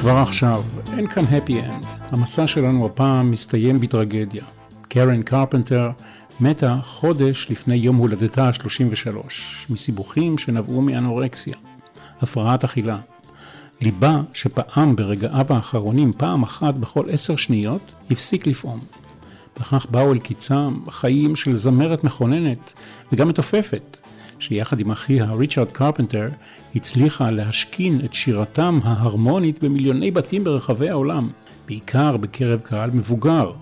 כבר עכשיו, אין כאן happy end. המסע שלנו הפעם מסתיים בטרגדיה. קרן קרפנטר מתה חודש לפני יום הולדתה ה-33, מסיבוכים שנבעו מאנורקסיה, הפרעת אכילה. ליבה שפעם ברגעיו האחרונים פעם אחת בכל עשר שניות, הפסיק לפעום. בכך באו אל קיצם חיים של זמרת מכוננת וגם מתופפת, שיחד עם אחיה ריצ'רד קרפנטר הצליחה להשכין את שירתם ההרמונית במיליוני בתים ברחבי העולם, בעיקר בקרב קהל מבוגר,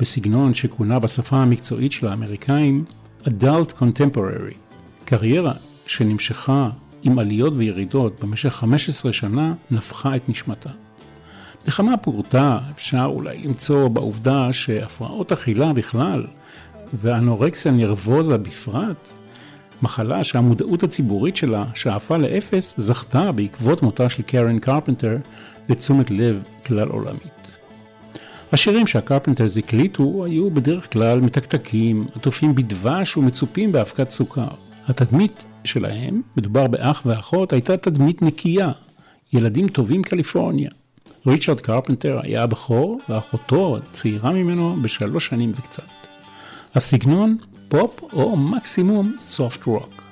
בסגנון שכונה בשפה המקצועית של האמריקאים Adult Contemporary, קריירה שנמשכה עם עליות וירידות במשך 15 שנה נפחה את נשמתה. בכמה פורטה אפשר אולי למצוא בעובדה שהפרעות אכילה בכלל ואנורקסיה נרבוזה בפרט מחלה שהמודעות הציבורית שלה שאפה לאפס זכתה בעקבות מותה של קרן קרפנטר לתשומת לב כלל עולמית. השירים שהקרפנטרס הקליטו היו בדרך כלל מתקתקים, עטופים בדבש ומצופים באבקת סוכר. התדמית שלהם, מדובר באח ואחות, הייתה תדמית נקייה, ילדים טובים קליפורניה. ריצ'רד קרפנטר היה הבכור ואחותו צעירה ממנו בשלוש שנים וקצת. הסגנון פופ או מקסימום soft rock.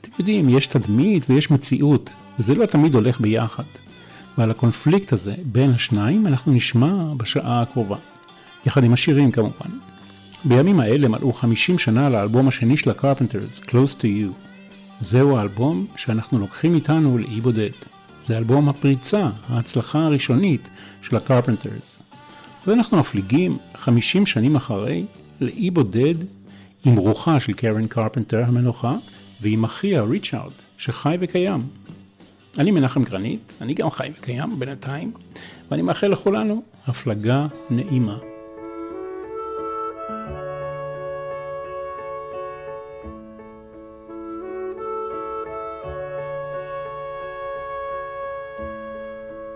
אתם יודעים, יש תדמית ויש מציאות, וזה לא תמיד הולך ביחד. ועל הקונפליקט הזה בין השניים אנחנו נשמע בשעה הקרובה. יחד עם השירים כמובן. בימים האלה מלאו 50 שנה לאלבום השני של הקרפנטרס, Close to You. זהו האלבום שאנחנו לוקחים איתנו לאי בודד. זה אלבום הפריצה, ההצלחה הראשונית של הקרפנטרס. אז אנחנו מפליגים 50 שנים אחרי לאי בודד עם רוחה של קרן קרפנטר המנוחה, ועם אחיה ריצ'ארד, שחי וקיים. אני מנחם גרנית, אני גם חי וקיים בינתיים, ואני מאחל לכולנו הפלגה נעימה.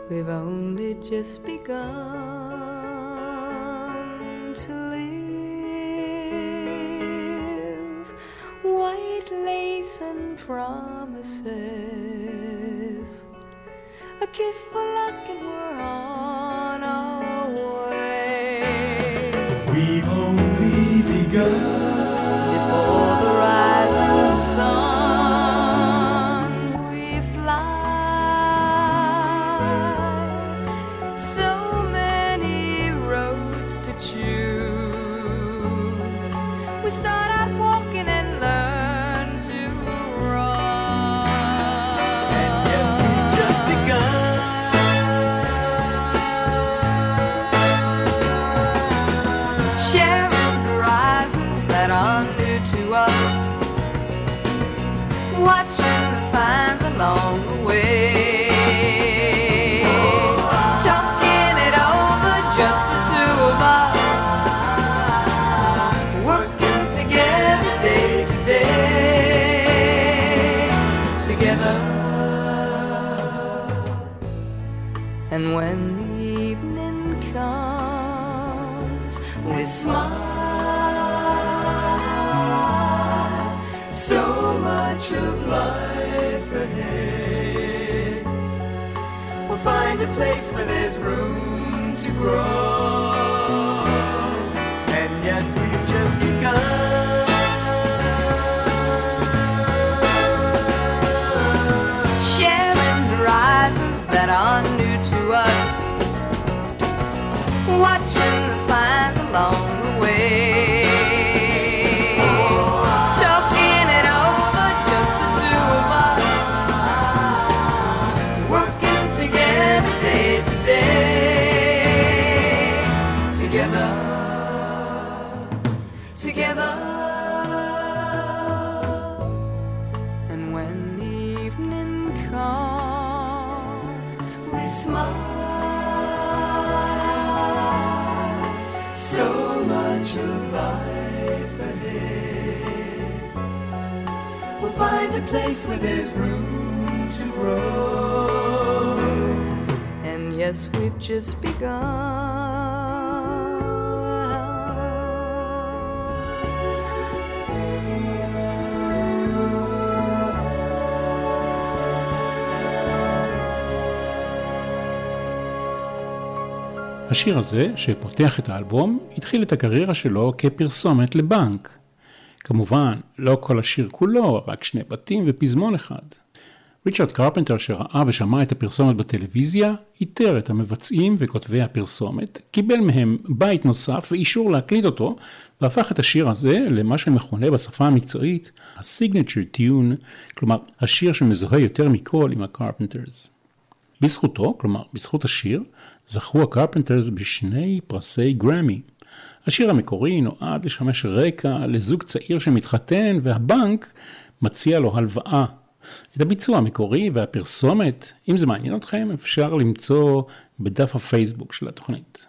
We've only just begun White lace and promises. A kiss for luck and we're on our way. Find a place where there's room to grow. And yes, we've just begun. השיר הזה, שפותח את האלבום, התחיל את הקריירה שלו כפרסומת לבנק. כמובן, לא כל השיר כולו, רק שני בתים ופזמון אחד. ריצ'רד קרפנטר שראה ושמע את הפרסומת בטלוויזיה, איתר את המבצעים וכותבי הפרסומת, קיבל מהם בית נוסף ואישור להקליט אותו, והפך את השיר הזה למה שמכונה בשפה המקצועית ה-signature tune, כלומר השיר שמזוהה יותר מכל עם הקרפנטרס. בזכותו, כלומר בזכות השיר, זכו הקרפנטרס בשני פרסי גרמי. השיר המקורי נועד לשמש רקע לזוג צעיר שמתחתן והבנק מציע לו הלוואה. את הביצוע המקורי והפרסומת, אם זה מעניין אתכם, אפשר למצוא בדף הפייסבוק של התוכנית.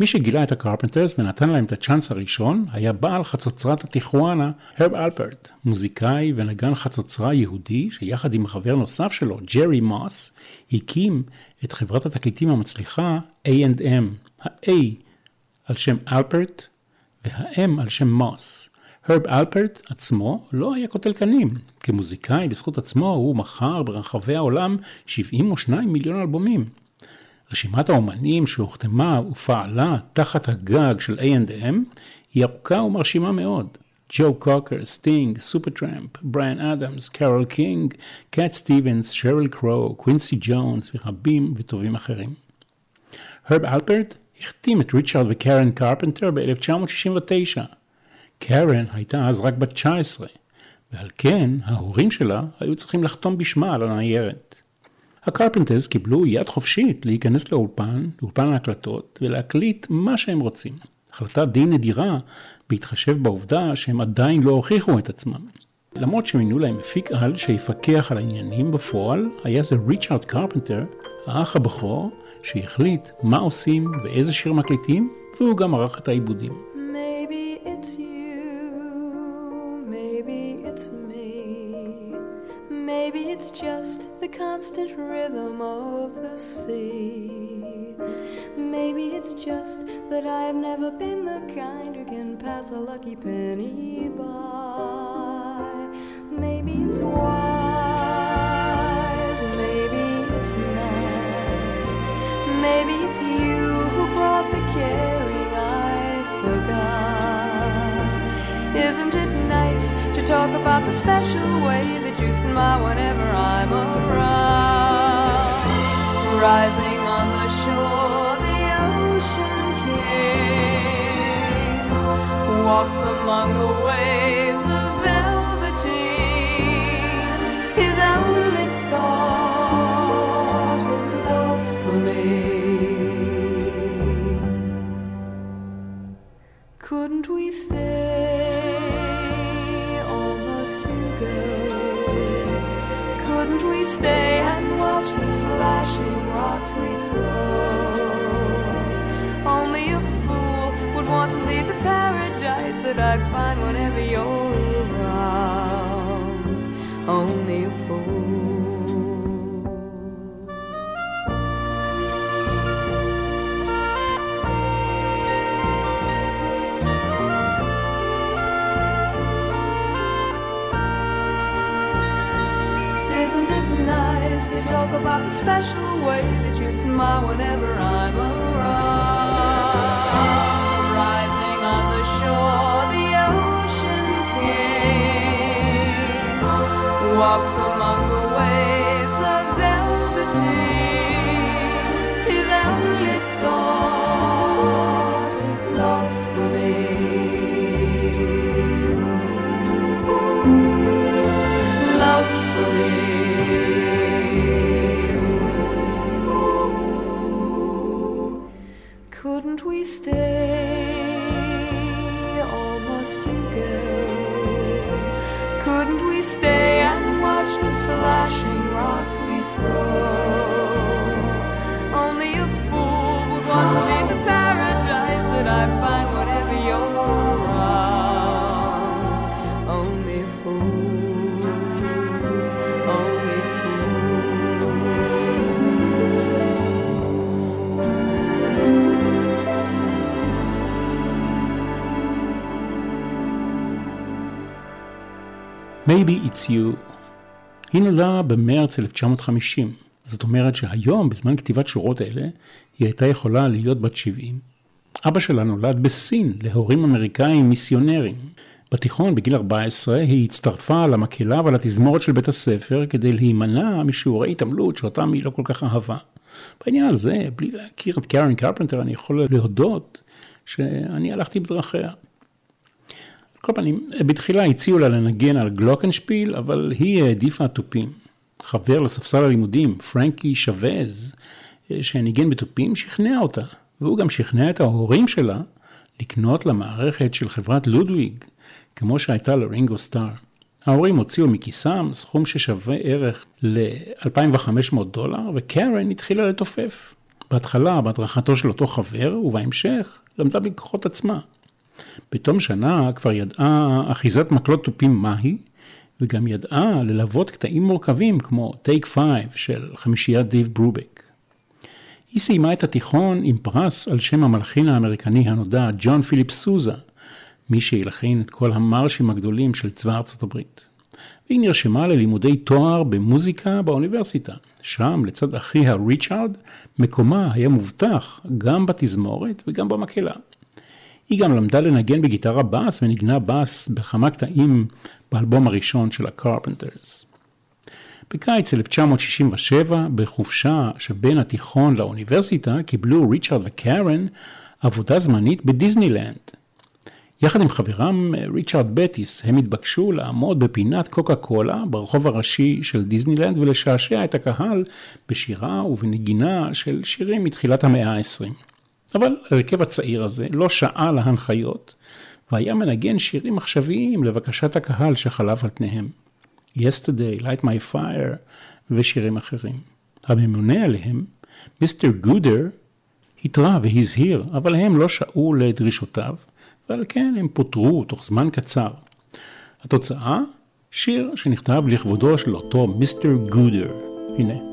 מי שגילה את הקרפנטרס ונתן להם את הצ'אנס הראשון היה בעל חצוצרת הטיחואנה, הרב אלפרט, מוזיקאי ונגן חצוצרה יהודי שיחד עם חבר נוסף שלו, ג'רי מוס, הקים את חברת התקליטים המצליחה A&M, ה-A על שם אלפרט וה-M על שם מוס. הרב אלפרט עצמו לא היה קוטל קנים. כמוזיקאי בזכות עצמו הוא מכר ברחבי העולם 72 מיליון אלבומים. רשימת האומנים שהוחתמה ופעלה תחת הגג של A&M היא ארוכה ומרשימה מאוד. ג'ו קוקר, סטינג, סופרטראמפ, בריאן אדמס, קרול קינג, קאט סטיבנס, שריל קרו, קווינסי ג'ונס ורבים וטובים אחרים. הרב אלפרט החתים את ריצ'רד וקרן קרפנטר ב-1969. קרן הייתה אז רק בת 19, ועל כן ההורים שלה היו צריכים לחתום בשמה על הניירת. הקרפנטרס קיבלו יד חופשית להיכנס לאולפן, לאולפן ההקלטות, ולהקליט מה שהם רוצים. החלטה די נדירה, בהתחשב בעובדה שהם עדיין לא הוכיחו את עצמם. למרות שמינו להם מפיק על שיפקח על העניינים בפועל, היה זה ריצ'רד קרפנטר, האח הבכור, שהחליט מה עושים ואיזה שיר מקליטים, והוא גם ערך את העיבודים. Just the constant rhythm of the sea. Maybe it's just that I've never been the kind who can pass a lucky penny by. Maybe it's wise, Maybe it's you who brought the caring I forgot. Isn't it nice to talk about the special way that you smile whenever I'm around? Rising on the shore, the ocean king walks among the waves I'd find whenever you're about the special way that you smile whenever I'm around? Rising on the shore, the ocean king walks among the waves of velveteen. Stay or must you go? Couldn't we stay Maybe It's You. היא נולדה במרץ 1950, זאת אומרת שהיום, בזמן כתיבת שורות אלה, היא הייתה יכולה להיות בת 70. אבא שלה נולד בסין להורים אמריקאים מיסיונרים. בתיכון, בגיל 14, היא הצטרפה למקהלה ולתזמורת של בית הספר כדי להימנע משיעורי התעמלות שאותם היא לא כל כך אהבה. בעניין הזה, בלי להכיר את קרן קרפנטר, אני יכול להודות שאני הלכתי בדרכיה. כל פנים, בתחילה הציעו לה לנגן על גלוקנשפיל, אבל היא העדיפה תופים. חבר לספסל הלימודים, פרנקי שווז, שניגן בתופים, שכנע אותה, והוא גם שכנע את ההורים שלה לקנות למערכת של חברת לודוויג, כמו שהייתה לרינגו סטאר. ההורים הוציאו מכיסם סכום ששווה ערך ל-2,500 דולר, וקרן התחילה לתופף. בהתחלה בהדרכתו של אותו חבר, ובהמשך למדה בכוחות עצמה. בתום שנה כבר ידעה אחיזת מקלות תופים מהי, וגם ידעה ללוות קטעים מורכבים כמו טייק 5 של חמישיית דיב ברובק. היא סיימה את התיכון עם פרס על שם המלחין האמריקני הנודע ג'ון פיליפ סוזה, מי שהלחין את כל המרשים הגדולים של צבא ארצות הברית. והיא נרשמה ללימודי תואר במוזיקה באוניברסיטה. שם, לצד אחיה ריצ'ארד, מקומה היה מובטח גם בתזמורת וגם במקהלה. היא גם למדה לנגן בגיטרה בס ונגנה בס בכמה קטעים באלבום הראשון של הקרפנטרס. בקיץ 1967, בחופשה שבין התיכון לאוניברסיטה, קיבלו ריצ'רד וקרן עבודה זמנית בדיסנילנד. יחד עם חברם ריצ'רד בטיס, הם התבקשו לעמוד בפינת קוקה קולה ברחוב הראשי של דיסנילנד ולשעשע את הקהל בשירה ובנגינה של שירים מתחילת המאה ה-20. אבל הרכב הצעיר הזה לא שעה להנחיות, והיה מנגן שירים עכשוויים לבקשת הקהל שחלף על פניהם. Yesterday, Light My Fire ושירים אחרים. הממונה עליהם, מיסטר גודר, התרע והזהיר, אבל הם לא שעו לדרישותיו, ועל כן הם פוטרו תוך זמן קצר. התוצאה, שיר שנכתב לכבודו של אותו מיסטר גודר. הנה.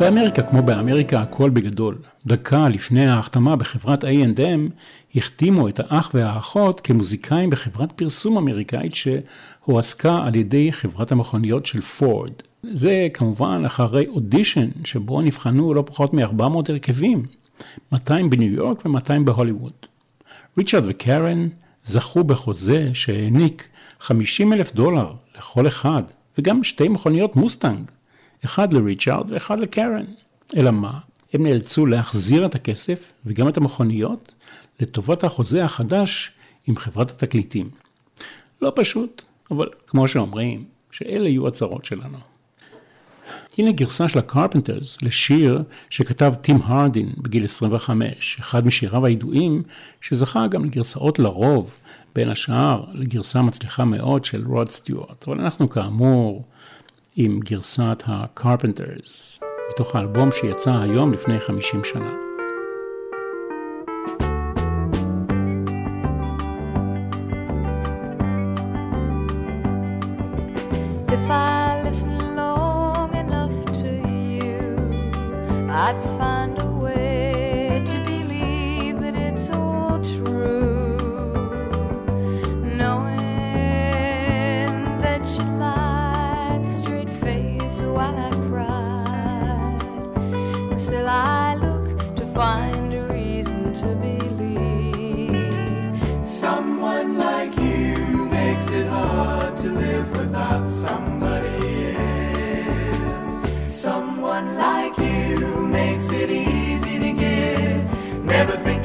באמריקה, כמו באמריקה, הכל בגדול. דקה לפני ההחתמה בחברת A&M, החתימו את האח והאחות כמוזיקאים בחברת פרסום אמריקאית שהועסקה על ידי חברת המכוניות של פורד. זה כמובן אחרי אודישן שבו נבחנו לא פחות מ-400 הרכבים, 200 בניו יורק ו-200 בהוליווד. ריצ'רד וקרן זכו בחוזה שהעניק 50 אלף דולר לכל אחד, וגם שתי מכוניות מוסטנג, אחד לריצ'רד ואחד לקרן. אלא מה? הם נאלצו להחזיר את הכסף וגם את המכוניות לטובת החוזה החדש עם חברת התקליטים. לא פשוט, אבל כמו שאומרים, שאלה יהיו הצרות שלנו. הנה גרסה של הקרפנטרס לשיר שכתב טים הרדין בגיל 25, אחד משיריו הידועים שזכה גם לגרסאות לרוב, בין השאר לגרסה מצליחה מאוד של רוד סטיוארט, אבל אנחנו כאמור עם גרסת הקרפנטרס, מתוך האלבום שיצא היום לפני 50 שנה. you makes it easy to give. Never think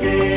day.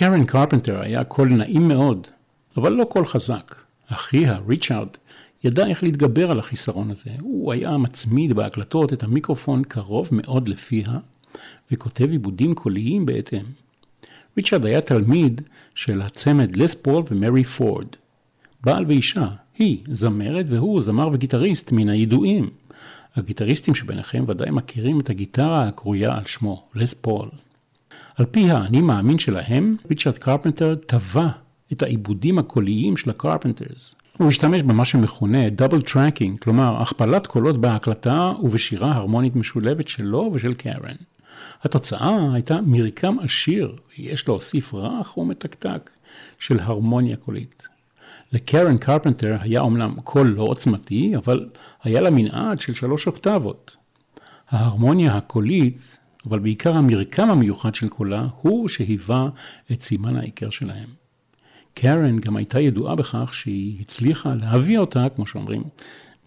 לקרן קרפנטר היה קול נעים מאוד, אבל לא קול חזק. אחיה, ריצ'ארד, ידע איך להתגבר על החיסרון הזה. הוא היה מצמיד בהקלטות את המיקרופון קרוב מאוד לפיה, וכותב עיבודים קוליים בהתאם. ריצ'רד היה תלמיד של הצמד לס פול ומרי פורד. בעל ואישה, היא זמרת והוא זמר וגיטריסט מן הידועים. הגיטריסטים שביניכם ודאי מכירים את הגיטרה הקרויה על שמו, לס פול. על פי האני מאמין שלהם, ריצ'רד קרפנטר טבע את העיבודים הקוליים של הקרפנטרס. הוא השתמש במה שמכונה double tracking, כלומר הכפלת קולות בהקלטה ובשירה הרמונית משולבת שלו ושל קרן. התוצאה הייתה מרקם עשיר, ויש להוסיף רך ומתקתק, של הרמוניה קולית. לקרן קרפנטר היה אומנם קול לא עוצמתי, אבל היה לה מנעד של שלוש אוקטבות. ההרמוניה הקולית אבל בעיקר המרקם המיוחד של קולה הוא שהיווה את סימן העיקר שלהם. קרן גם הייתה ידועה בכך שהיא הצליחה להביא אותה, כמו שאומרים,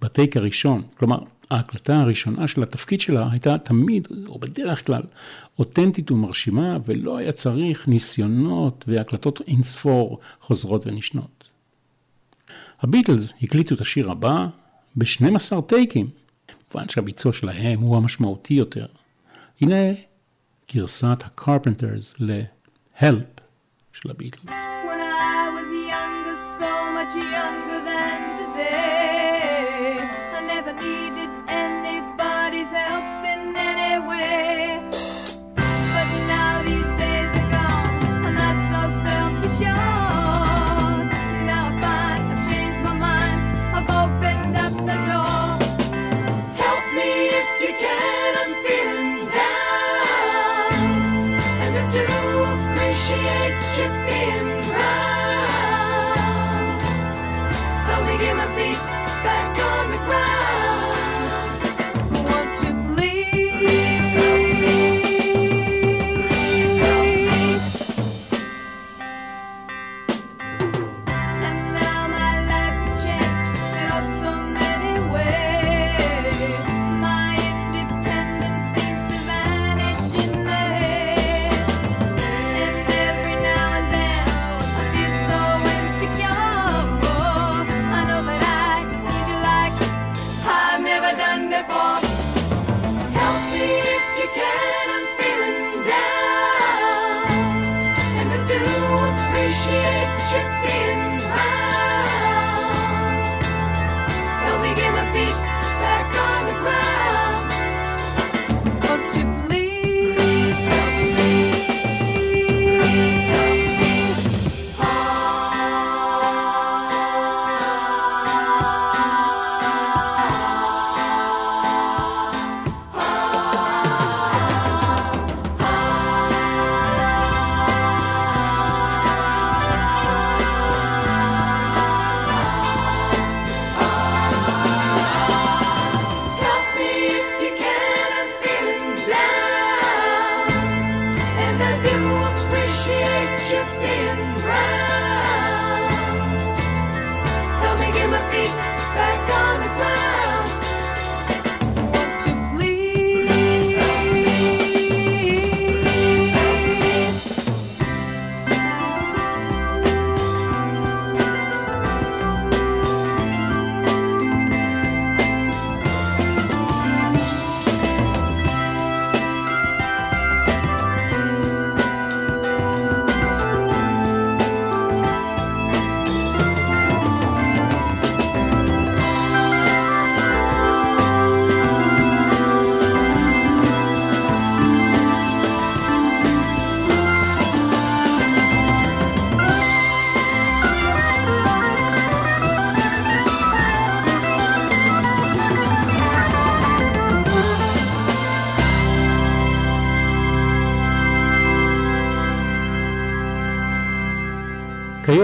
בטייק הראשון. כלומר, ההקלטה הראשונה של התפקיד שלה הייתה תמיד, או בדרך כלל, אותנטית ומרשימה, ולא היה צריך ניסיונות והקלטות אינספור חוזרות ונשנות. הביטלס הקליטו את השיר הבא ב-12 טייקים. כמובן שהביצוע שלהם הוא המשמעותי יותר. הנה גרסת הקרפנטרס ל-Help של הביטלס. When I was younger, so much younger than today,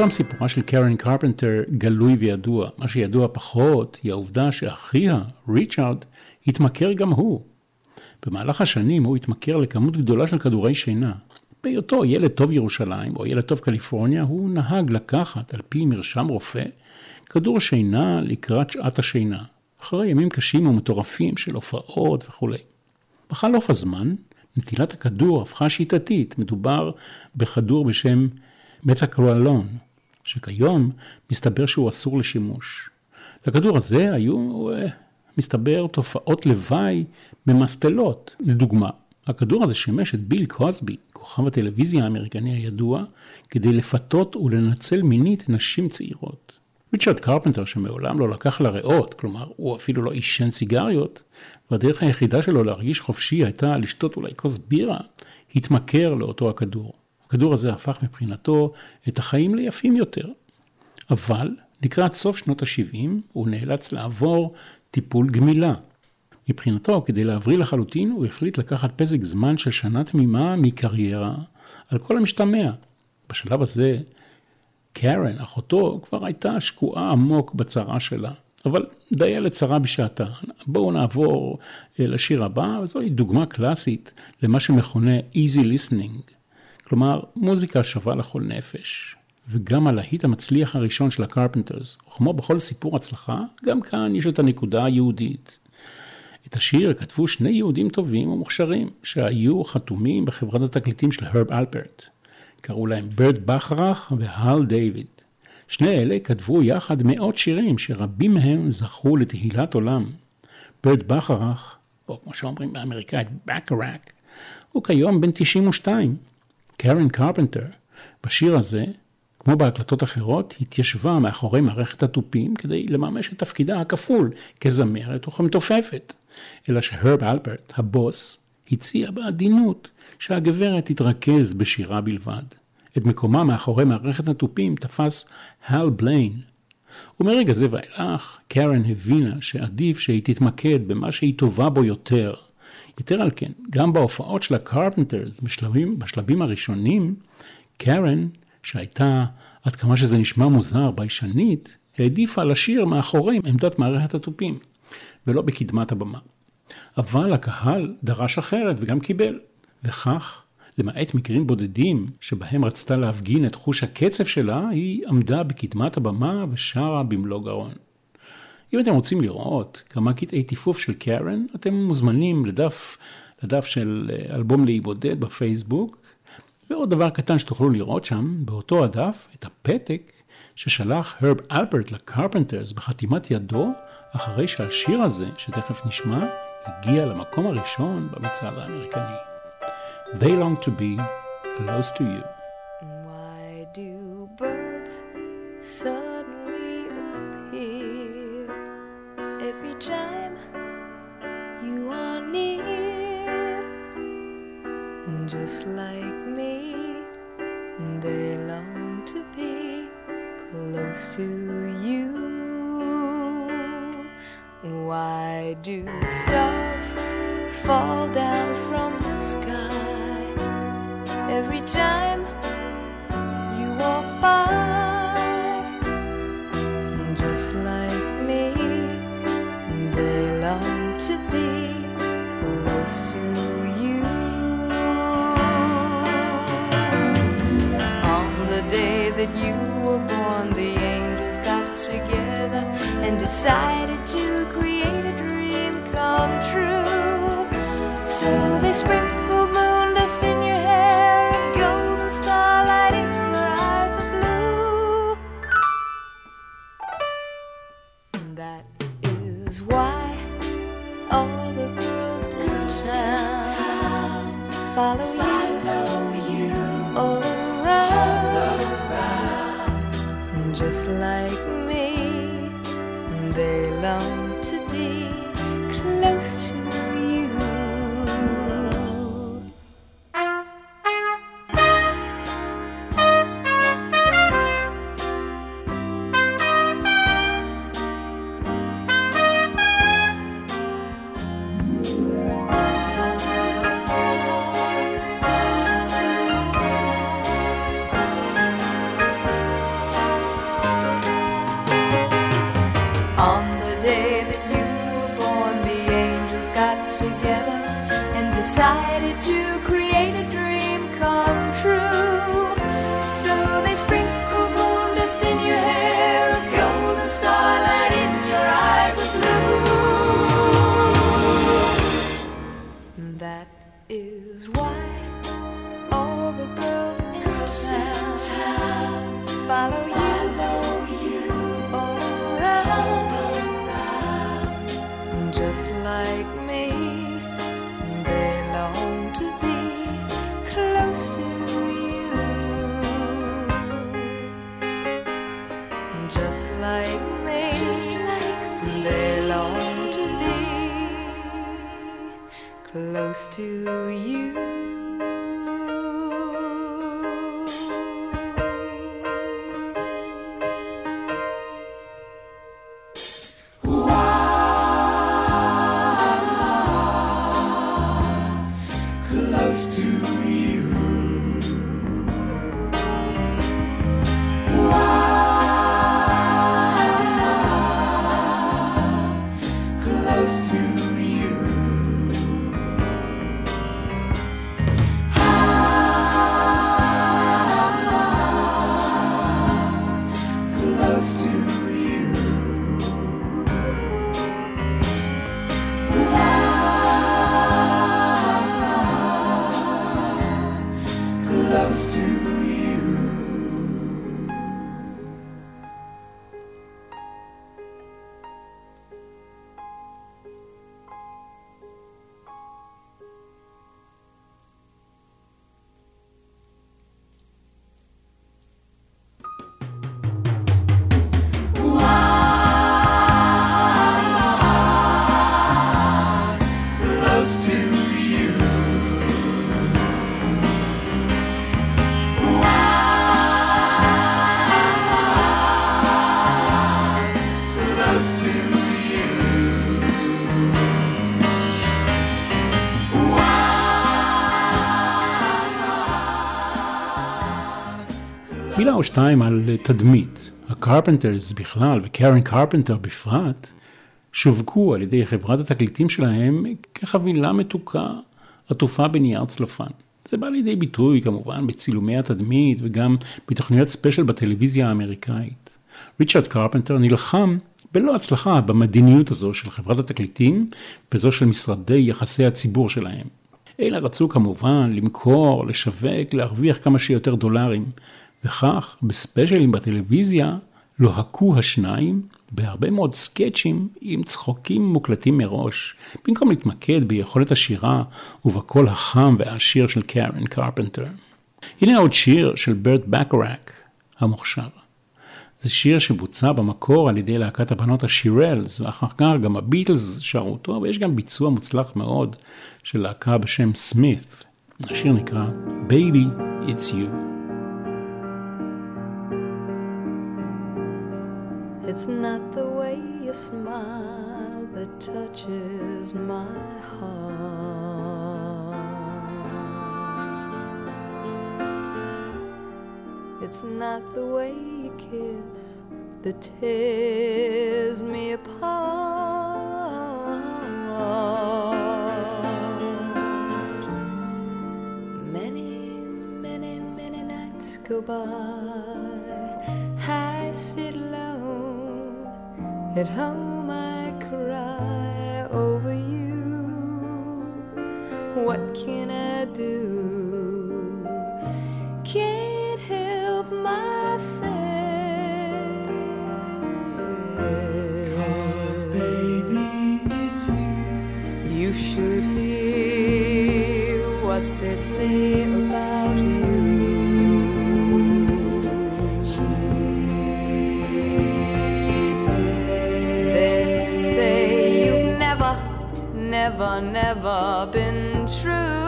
כיום סיפורה של קרן קרפנטר גלוי וידוע. מה שידוע פחות היא העובדה שאחיה, ריצ'ארד, התמכר גם הוא. במהלך השנים הוא התמכר לכמות גדולה של כדורי שינה. בהיותו ילד טוב ירושלים או ילד טוב קליפורניה, הוא נהג לקחת, על פי מרשם רופא, כדור שינה לקראת שעת השינה, אחרי ימים קשים ומטורפים של הופעות וכולי. בחלוף הזמן, נטילת הכדור הפכה שיטתית, מדובר בכדור בשם מטקרואלון, שכיום מסתבר שהוא אסור לשימוש. לכדור הזה היו, אה, מסתבר, תופעות לוואי ממסטלות. לדוגמה, הכדור הזה שימש את ביל קוסבי, כוכב הטלוויזיה האמריקני הידוע, כדי לפתות ולנצל מינית נשים צעירות. ריצ'רד קרפנטר, שמעולם לא לקח לריאות, כלומר, הוא אפילו לא עישן סיגריות, והדרך היחידה שלו להרגיש חופשי הייתה לשתות אולי כוס בירה, התמכר לאותו הכדור. הכדור הזה הפך מבחינתו את החיים ליפים יותר. אבל לקראת סוף שנות ה-70 הוא נאלץ לעבור טיפול גמילה. מבחינתו, כדי להבריא לחלוטין, הוא החליט לקחת פסק זמן של שנה תמימה מקריירה על כל המשתמע. בשלב הזה, קרן, אחותו, כבר הייתה שקועה עמוק בצרה שלה. אבל דיה לצרה בשעתה. בואו נעבור אה, לשיר הבא, וזוהי דוגמה קלאסית למה שמכונה easy listening, כלומר מוזיקה שווה לכל נפש. וגם הלהיט המצליח הראשון של הקרפנטרס, וכמו בכל סיפור הצלחה, גם כאן יש את הנקודה היהודית. את השיר כתבו שני יהודים טובים ומוכשרים, שהיו חתומים בחברת התקליטים של הרב אלפרט. קראו להם ברד בכרך והל דיוויד. שני אלה כתבו יחד מאות שירים שרבים מהם זכו לתהילת עולם. ברד בכרך, או כמו שאומרים באמריקאית, בקראק, הוא כיום בן 92. קרן קרפנטר, בשיר הזה, כמו בהקלטות אחרות, התיישבה מאחורי מערכת התופים כדי לממש את תפקידה הכפול כזמרת וכמתופפת. אלא שהרב אלברט, הבוס, הציע בעדינות שהגברת תתרכז בשירה בלבד. את מקומה מאחורי מערכת התופים תפס הל בליין. ומרגע זה ואילך, קרן הבינה שעדיף שהיא תתמקד במה שהיא טובה בו יותר. יתר על כן, גם בהופעות של הקרפנטרס בשלבים, בשלבים הראשונים, קרן, שהייתה, עד כמה שזה נשמע מוזר, ביישנית, העדיפה לשיר מאחורי עמדת מערכת התופים, ולא בקדמת הבמה. אבל הקהל דרש אחרת וגם קיבל, וכך למעט מקרים בודדים שבהם רצתה להפגין את חוש הקצב שלה, היא עמדה בקדמת הבמה ושרה במלוא גרון. אם אתם רוצים לראות כמה קטעי טיפוף של קרן, אתם מוזמנים לדף, לדף של אה, אלבום לאי בודד בפייסבוק, ועוד דבר קטן שתוכלו לראות שם, באותו הדף, את הפתק ששלח הרב אלברט לקרפנטרס בחתימת ידו, אחרי שהשיר הזה, שתכף נשמע, הגיע למקום הראשון במצעד האמריקני. They long to be close to you. Just like me, they long to be close to you. Why do stars fall down from the sky? every time that you were born, the angels got together and decided to create a dream come true. So they sprinkled alone. To you. או שתיים על תדמית. הקרפנטרס בכלל וקרן קרפנטר בפרט שווקו על ידי חברת התקליטים שלהם כחבילה מתוקה עטופה בנייר צלופן. זה בא לידי ביטוי כמובן בצילומי התדמית וגם בתוכניות ספיישל בטלוויזיה האמריקאית. ריצ'רד קרפנטר נלחם בלא הצלחה במדיניות הזו של חברת התקליטים וזו של משרדי יחסי הציבור שלהם. אלה רצו כמובן למכור, לשווק, להרוויח כמה שיותר דולרים, וכך בספיישלים בטלוויזיה לוהקו השניים בהרבה מאוד סקצ'ים עם צחוקים מוקלטים מראש, במקום להתמקד ביכולת השירה ובקול החם והעשיר של קארן קרפנטר. הנה עוד שיר של ברט בכרך המוכשר. זה שיר שבוצע במקור על ידי להקת הבנות השירלס, ואחר כך גם הביטלס שרו אותו, ויש גם ביצוע מוצלח מאוד של להקה בשם סמית. השיר נקרא Baby It's You. It's not the way you smile that touches my heart. It's not the way you kiss that tears me apart. Many, many, many nights go by. I sit alone at home. I cry over you. What can I do? Can't help myself. Cause baby, it's you. You should hear what they say about you. Never, never been true.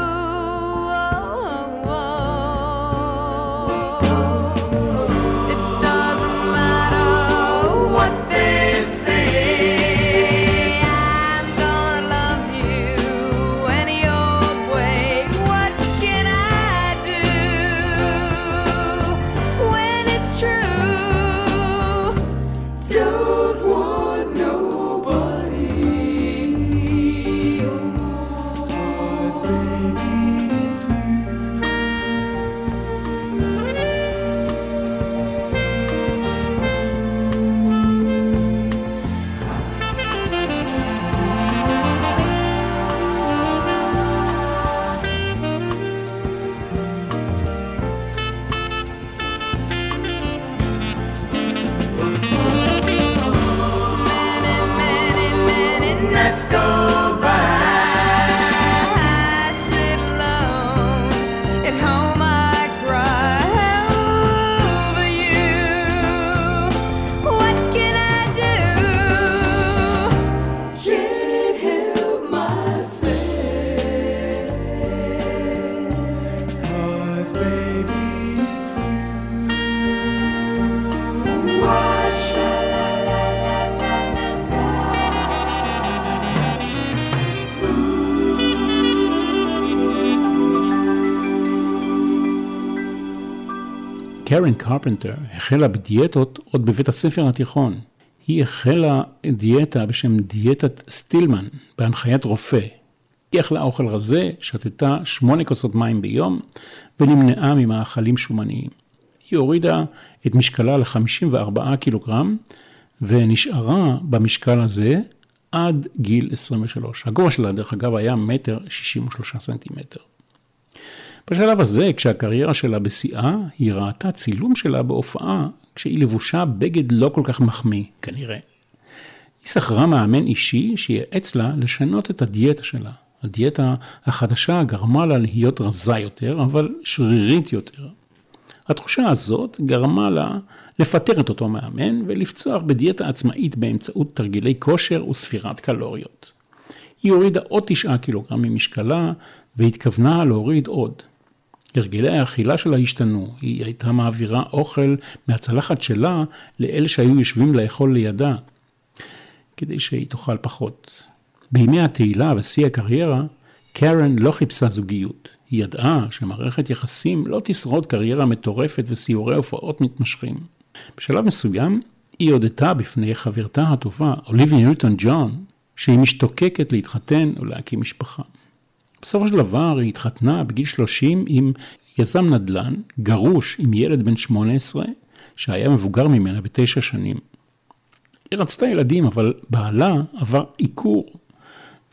קרן קרפנטר החלה בדיאטות עוד בבית הספר התיכון. היא החלה דיאטה בשם דיאטת סטילמן, בהנחיית רופא. היא אכלה אוכל רזה, שתתה שמונה כוסות מים ביום, ונמנעה ממאכלים שומניים. היא הורידה את משקלה ל-54 קילוגרם, ונשארה במשקל הזה עד גיל 23. הגובה שלה, דרך אגב, היה מטר 63 סנטימטר. בשלב הזה, כשהקריירה שלה בשיאה, היא ראתה צילום שלה בהופעה כשהיא לבושה בגד לא כל כך מחמיא, כנראה. היא שכרה מאמן אישי שייעץ לה לשנות את הדיאטה שלה. הדיאטה החדשה גרמה לה להיות רזה יותר, אבל שרירית יותר. התחושה הזאת גרמה לה לפטר את אותו מאמן ולפצוח בדיאטה עצמאית באמצעות תרגילי כושר וספירת קלוריות. היא הורידה עוד תשעה קילוגרם ממשקלה והתכוונה להוריד עוד. הרגלי האכילה שלה השתנו, היא הייתה מעבירה אוכל מהצלחת שלה לאלה שהיו יושבים לאכול לידה, כדי שהיא תאכל פחות. בימי התהילה ושיא הקריירה, קרן לא חיפשה זוגיות. היא ידעה שמערכת יחסים לא תשרוד קריירה מטורפת וסיורי הופעות מתמשכים. בשלב מסוים היא הודתה בפני חברתה הטובה, אוליבי ניוטון ג'ון, שהיא משתוקקת להתחתן ולהקים משפחה. בסופו של דבר היא התחתנה בגיל 30 עם יזם נדל"ן, גרוש עם ילד בן 18, שהיה מבוגר ממנה בתשע שנים. היא רצתה ילדים, אבל בעלה עבר עיקור,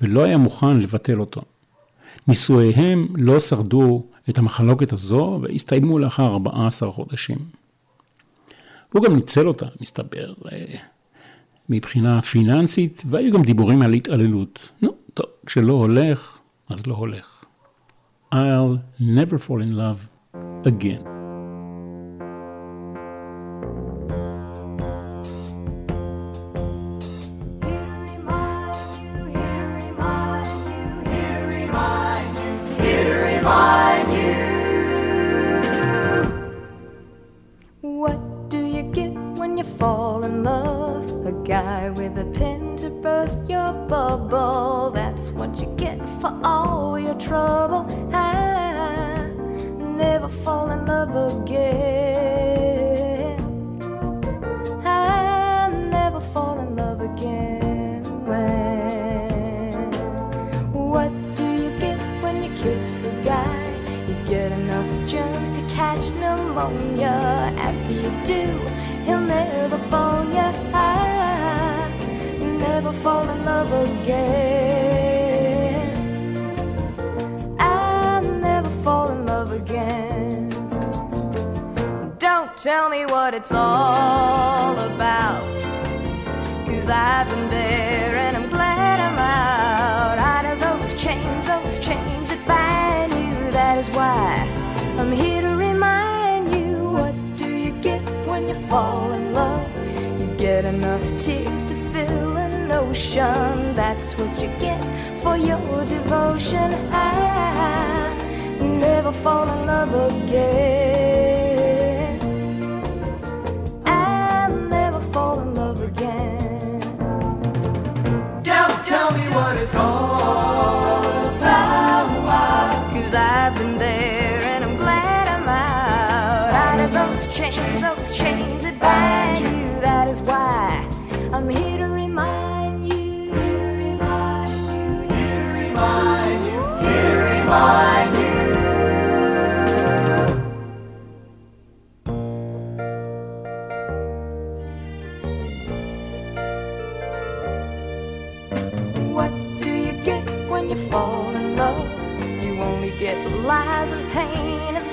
ולא היה מוכן לבטל אותו. נישואיהם לא שרדו את המחלוקת הזו, והסתיימו לאחר 14 חודשים. הוא גם ניצל אותה, מסתבר, אה, מבחינה פיננסית, והיו גם דיבורים על התעללות. נו, טוב, כשלא הולך, אז לא הולך. I'll never fall in love again.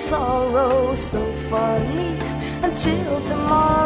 Sorrow. So far, least until tomorrow,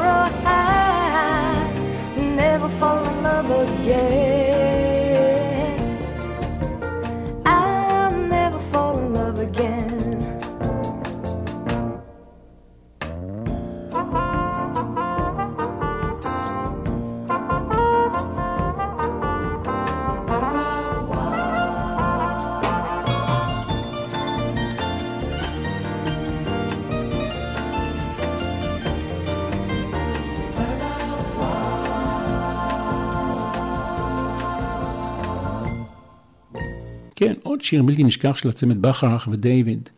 שיר בלתי נשכח של הצמד בכרך ודייוויד.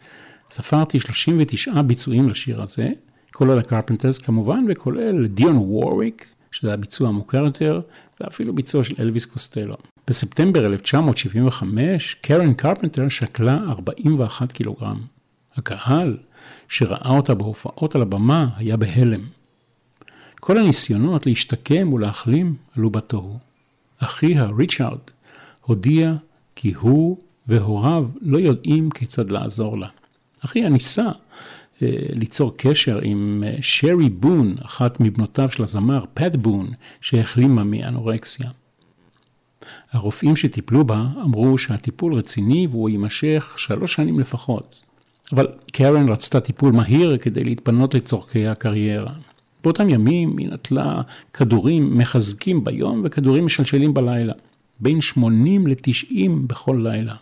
ספרתי 39 ביצועים לשיר הזה, כולל הקרפנטרס כמובן, וכולל דיון וורוויק, שזה הביצוע המוכר יותר, ואפילו ביצוע של אלוויס קוסטלו. בספטמבר 1975, קרן קרפנטר שקלה 41 קילוגרם. הקהל שראה אותה בהופעות על הבמה היה בהלם. כל הניסיונות להשתקם ולהחלים עלו בתוהו. אחיה, ריצ'ארד, הודיע כי הוא והוריו לא יודעים כיצד לעזור לה. אחיה ניסה אה, ליצור קשר עם אה, שרי בון, אחת מבנותיו של הזמר פט בון, שהחלימה מאנורקסיה. הרופאים שטיפלו בה אמרו שהטיפול רציני והוא יימשך שלוש שנים לפחות. אבל קרן רצתה טיפול מהיר כדי להתפנות לצורכי הקריירה. באותם ימים היא נטלה כדורים מחזקים ביום וכדורים משלשלים בלילה. בין 80 ל-90 בכל לילה.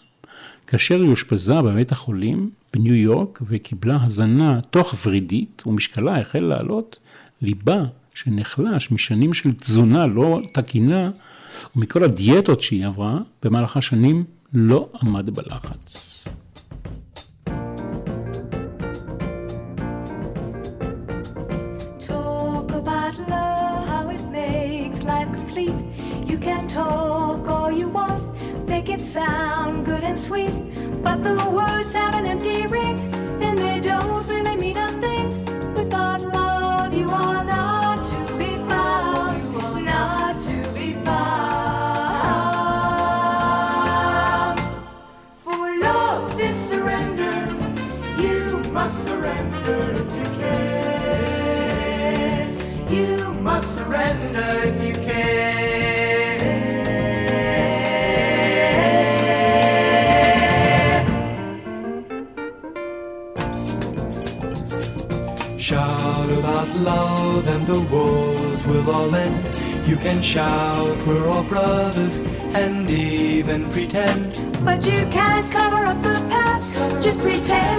כאשר היא אושפזה בבית החולים בניו יורק וקיבלה הזנה תוך ורידית ומשקלה החל לעלות, ליבה שנחלש משנים של תזונה לא תקינה ומכל הדיאטות שהיא עברה במהלך השנים לא עמד בלחץ. sound good and sweet. then the wars will all end. You can shout, we're all brothers, and even pretend. But you can't cover up the past, just pretend.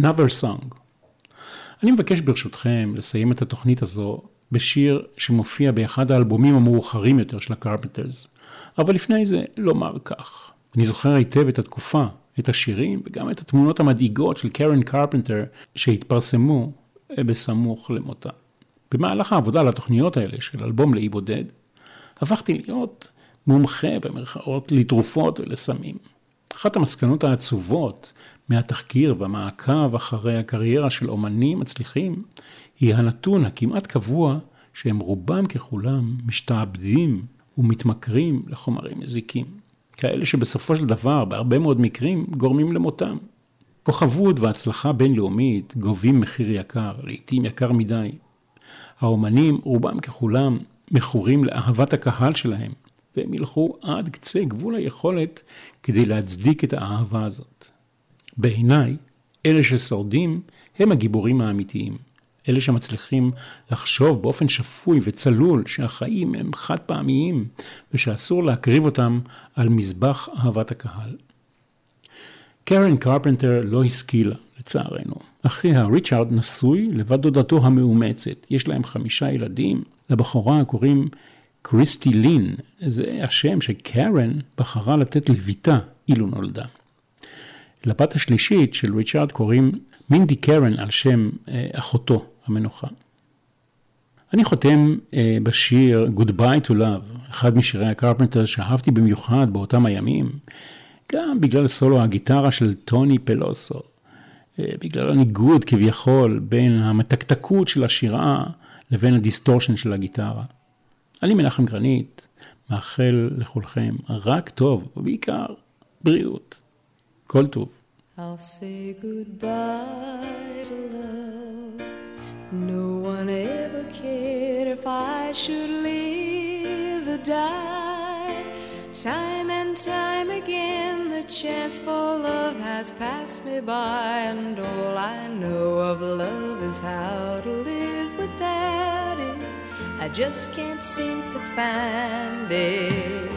Another Song. אני מבקש ברשותכם לסיים את התוכנית הזו בשיר שמופיע באחד האלבומים המאוחרים יותר של הקרפנטרס, אבל לפני זה לומר כך. אני זוכר היטב את התקופה, את השירים וגם את התמונות המדאיגות של קרן קרפנטר שהתפרסמו בסמוך למותה. במהלך העבודה על התוכניות האלה של אלבום לאי בודד, הפכתי להיות מומחה במרכאות לתרופות ולסמים. אחת המסקנות העצובות מהתחקיר והמעקב אחרי הקריירה של אומנים מצליחים, היא הנתון הכמעט קבוע שהם רובם ככולם משתעבדים ומתמכרים לחומרים מזיקים. כאלה שבסופו של דבר, בהרבה מאוד מקרים, גורמים למותם. כוכבות והצלחה בינלאומית גובים מחיר יקר, לעתים יקר מדי. האומנים, רובם ככולם, מכורים לאהבת הקהל שלהם, והם ילכו עד קצה גבול היכולת כדי להצדיק את האהבה הזאת. בעיניי, אלה ששורדים הם הגיבורים האמיתיים. אלה שמצליחים לחשוב באופן שפוי וצלול שהחיים הם חד פעמיים ושאסור להקריב אותם על מזבח אהבת הקהל. קרן קרפנטר לא השכילה, לצערנו. אחיה ריצ'ארד נשוי לבד דודתו המאומצת. יש להם חמישה ילדים. לבחורה קוראים קריסטי לין. זה השם שקרן בחרה לתת לביתה אילו נולדה. לבת השלישית של ריצ'ארד קוראים מינדי קרן על שם אה, אחותו המנוחה. אני חותם אה, בשיר Goodbye to Love, אחד משירי הקרפנטר שאהבתי במיוחד באותם הימים, גם בגלל סולו הגיטרה של טוני פלוסו, אה, בגלל הניגוד כביכול בין המתקתקות של השירה לבין הדיסטורשן של הגיטרה. אני מנחם גרנית, מאחל לכולכם רק טוב, ובעיקר בריאות. כל טוב. I'll say goodbye to love. No one ever cared if I should live or die. Time and time again, the chance for love has passed me by, and all I know of love is how to live without it. I just can't seem to find it.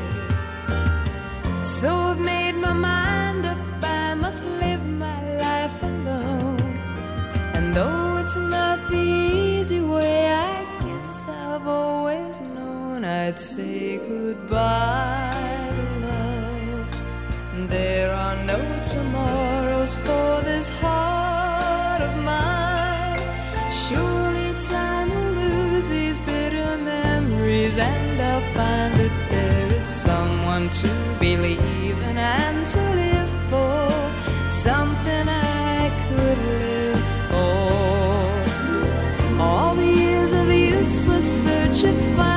So I've made my mind I've always known I'd say goodbye to love. There are no tomorrows for this heart of mine. Surely time will lose these bitter memories, and I'll find that there is someone to believe in and to live for, something I could live for. All the years of useless such a fun.